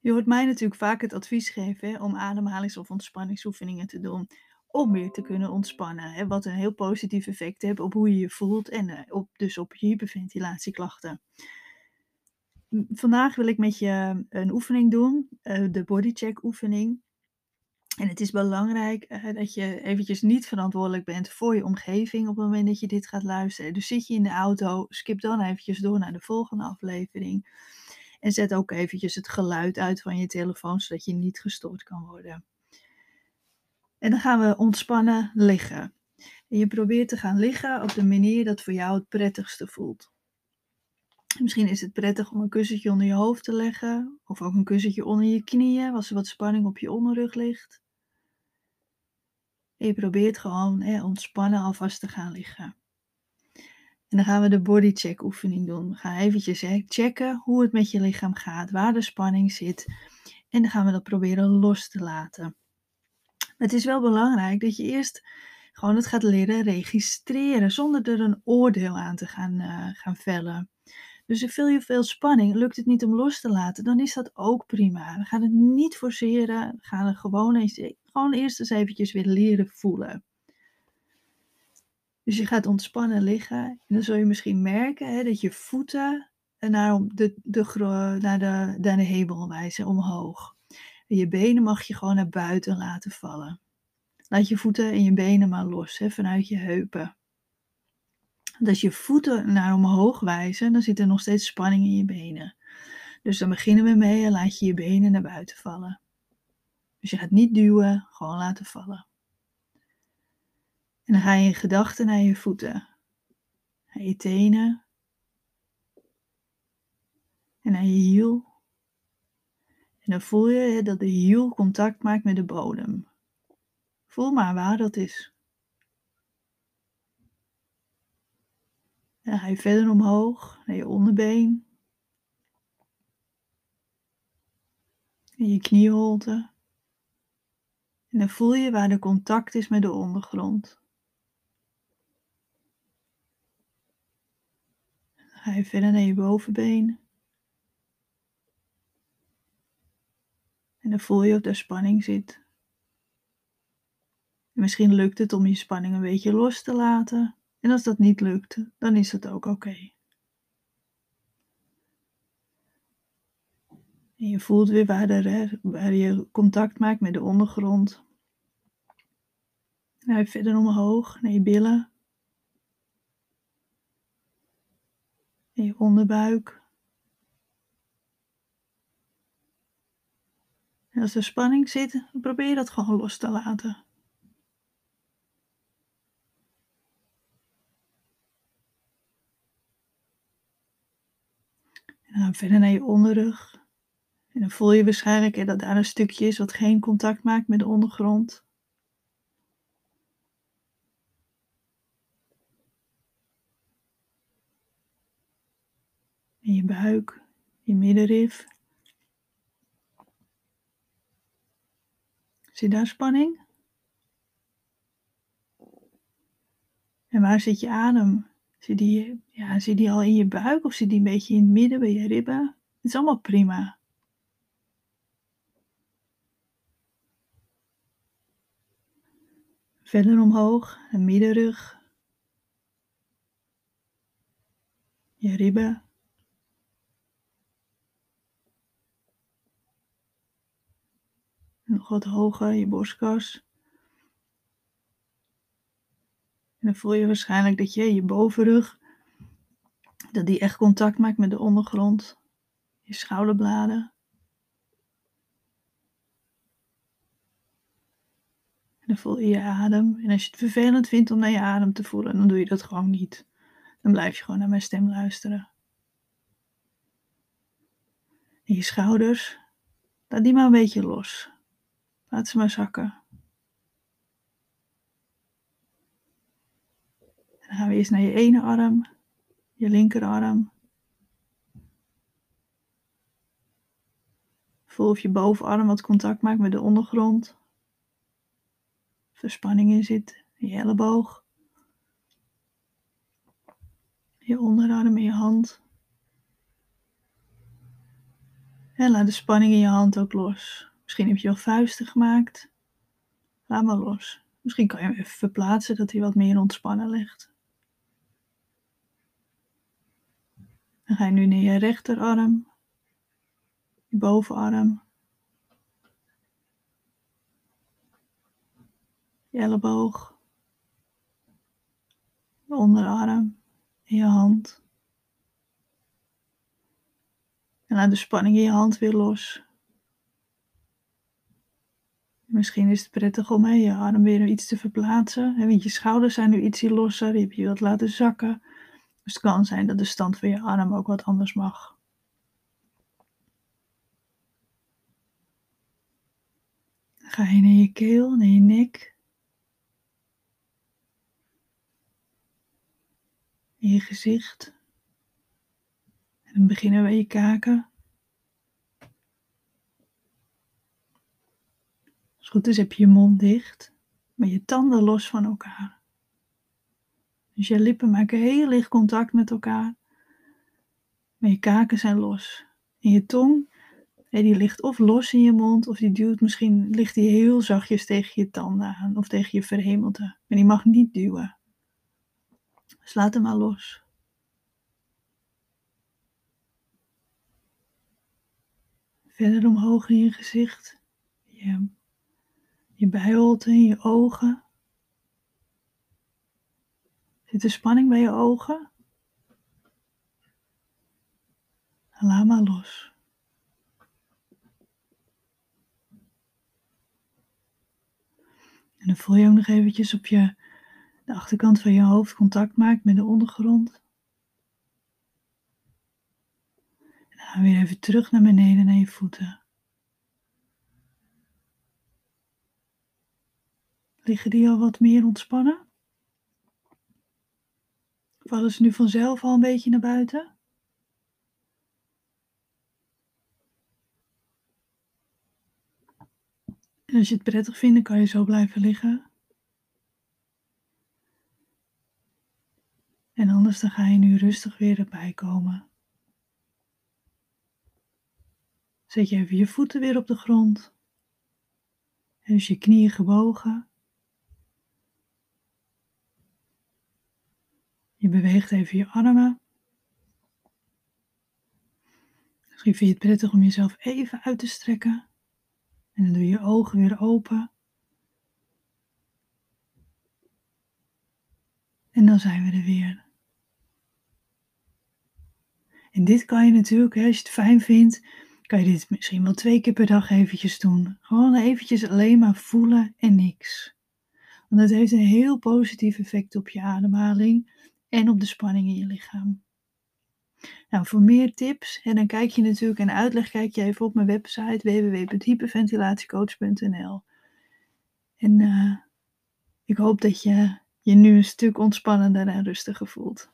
Je hoort mij natuurlijk vaak het advies geven om ademhalings- of ontspanningsoefeningen te doen. Om meer te kunnen ontspannen. Hè, wat een heel positief effect heeft op hoe je je voelt en eh, op, dus op je hyperventilatieklachten. Vandaag wil ik met je een oefening doen, eh, de bodycheck oefening. En het is belangrijk eh, dat je eventjes niet verantwoordelijk bent voor je omgeving op het moment dat je dit gaat luisteren. Dus zit je in de auto, skip dan eventjes door naar de volgende aflevering. En zet ook eventjes het geluid uit van je telefoon, zodat je niet gestoord kan worden. En dan gaan we ontspannen liggen. En je probeert te gaan liggen op de manier dat voor jou het prettigste voelt. Misschien is het prettig om een kussentje onder je hoofd te leggen, of ook een kussentje onder je knieën, als er wat spanning op je onderrug ligt. En je probeert gewoon ontspannen alvast te gaan liggen. En dan gaan we de bodycheck oefening doen. We gaan eventjes checken hoe het met je lichaam gaat, waar de spanning zit. En dan gaan we dat proberen los te laten. Het is wel belangrijk dat je eerst gewoon het gaat leren registreren, zonder er een oordeel aan te gaan, uh, gaan vellen. Dus er veel je veel spanning, lukt het niet om los te laten, dan is dat ook prima. We gaan het niet forceren, we gaan het gewoon, eens, gewoon eerst eens eventjes weer leren voelen. Dus je gaat ontspannen liggen en dan zul je misschien merken hè, dat je voeten naar de, de, naar, de, naar de hemel wijzen, omhoog. En je benen mag je gewoon naar buiten laten vallen. Laat je voeten en je benen maar los hè, vanuit je heupen. Als je voeten naar omhoog wijzen, dan zit er nog steeds spanning in je benen. Dus dan beginnen we mee en laat je je benen naar buiten vallen. Dus je gaat niet duwen, gewoon laten vallen. En dan ga je in gedachten naar je voeten, naar je tenen en naar je hiel. En dan voel je dat de hiel contact maakt met de bodem. Voel maar waar dat is. En dan ga je verder omhoog naar je onderbeen. En je knieholte. En dan voel je waar de contact is met de ondergrond. Ga je verder naar je bovenbeen. En dan voel je of daar spanning zit. En misschien lukt het om je spanning een beetje los te laten. En als dat niet lukt, dan is dat ook oké. En je voelt weer waar, de, waar je contact maakt met de ondergrond. Je verder omhoog naar je billen. Je onderbuik. En als er spanning zit, probeer dat gewoon los te laten. En dan verder naar je onderrug. En dan voel je waarschijnlijk dat daar een stukje is wat geen contact maakt met de ondergrond. En je buik, je middenrif. Zit daar spanning? En waar zit je adem? Zit die, ja, zit die al in je buik of zit die een beetje in het midden bij je ribben? Het is allemaal prima. Verder omhoog, een middenrug. Je ribben. Nog wat hoger, je borstkas. En dan voel je waarschijnlijk dat je je bovenrug, dat die echt contact maakt met de ondergrond. Je schouderbladen. En dan voel je je adem. En als je het vervelend vindt om naar je adem te voelen, dan doe je dat gewoon niet. Dan blijf je gewoon naar mijn stem luisteren. En je schouders, laat die maar een beetje los. Laat ze maar zakken. Dan gaan we eerst naar je ene arm, je linkerarm. Voel of je bovenarm wat contact maakt met de ondergrond. Of er spanning in zit. Je elleboog. Je onderarm en je hand. En laat de spanning in je hand ook los. Misschien heb je wel vuisten gemaakt. Laat maar los. Misschien kan je hem even verplaatsen dat hij wat meer ontspannen ligt. Dan ga je nu naar je rechterarm, je bovenarm, je elleboog, je onderarm en je hand. En laat de spanning in je hand weer los. Misschien is het prettig om je arm weer iets te verplaatsen. Hè, want je schouders zijn nu ietsje losser. Je hebt je wat laten zakken. Dus het kan zijn dat de stand van je arm ook wat anders mag. Ga je naar je keel, naar je nek. In je gezicht. En dan beginnen we je kaken. Als goed is heb je je mond dicht, maar je tanden los van elkaar. Dus je lippen maken heel licht contact met elkaar, maar je kaken zijn los. En je tong, die ligt of los in je mond, of die duwt misschien, ligt die heel zachtjes tegen je tanden aan, of tegen je verhemelte. Maar die mag niet duwen. Dus laat hem maar los. Verder omhoog in je gezicht. Je, je bijholte en je ogen. Zit er spanning bij je ogen? Laat maar los. En dan voel je ook nog eventjes op je, de achterkant van je hoofd contact maakt met de ondergrond. En dan gaan we weer even terug naar beneden naar je voeten. Liggen die al wat meer ontspannen? Vallen ze nu vanzelf al een beetje naar buiten? En als je het prettig vindt, kan je zo blijven liggen. En anders dan ga je nu rustig weer erbij komen. Zet je even je voeten weer op de grond. En dus je knieën gebogen. Je beweegt even je armen. Misschien vind je het prettig om jezelf even uit te strekken. En dan doe je je ogen weer open. En dan zijn we er weer. En dit kan je natuurlijk, als je het fijn vindt, kan je dit misschien wel twee keer per dag eventjes doen. Gewoon eventjes alleen maar voelen en niks. Want het heeft een heel positief effect op je ademhaling en op de spanning in je lichaam. Nou, voor meer tips, en dan kijk je natuurlijk en uitleg, kijk je even op mijn website www.hyperventilatiecoach.nl. En uh, ik hoop dat je je nu een stuk ontspannender en rustiger voelt.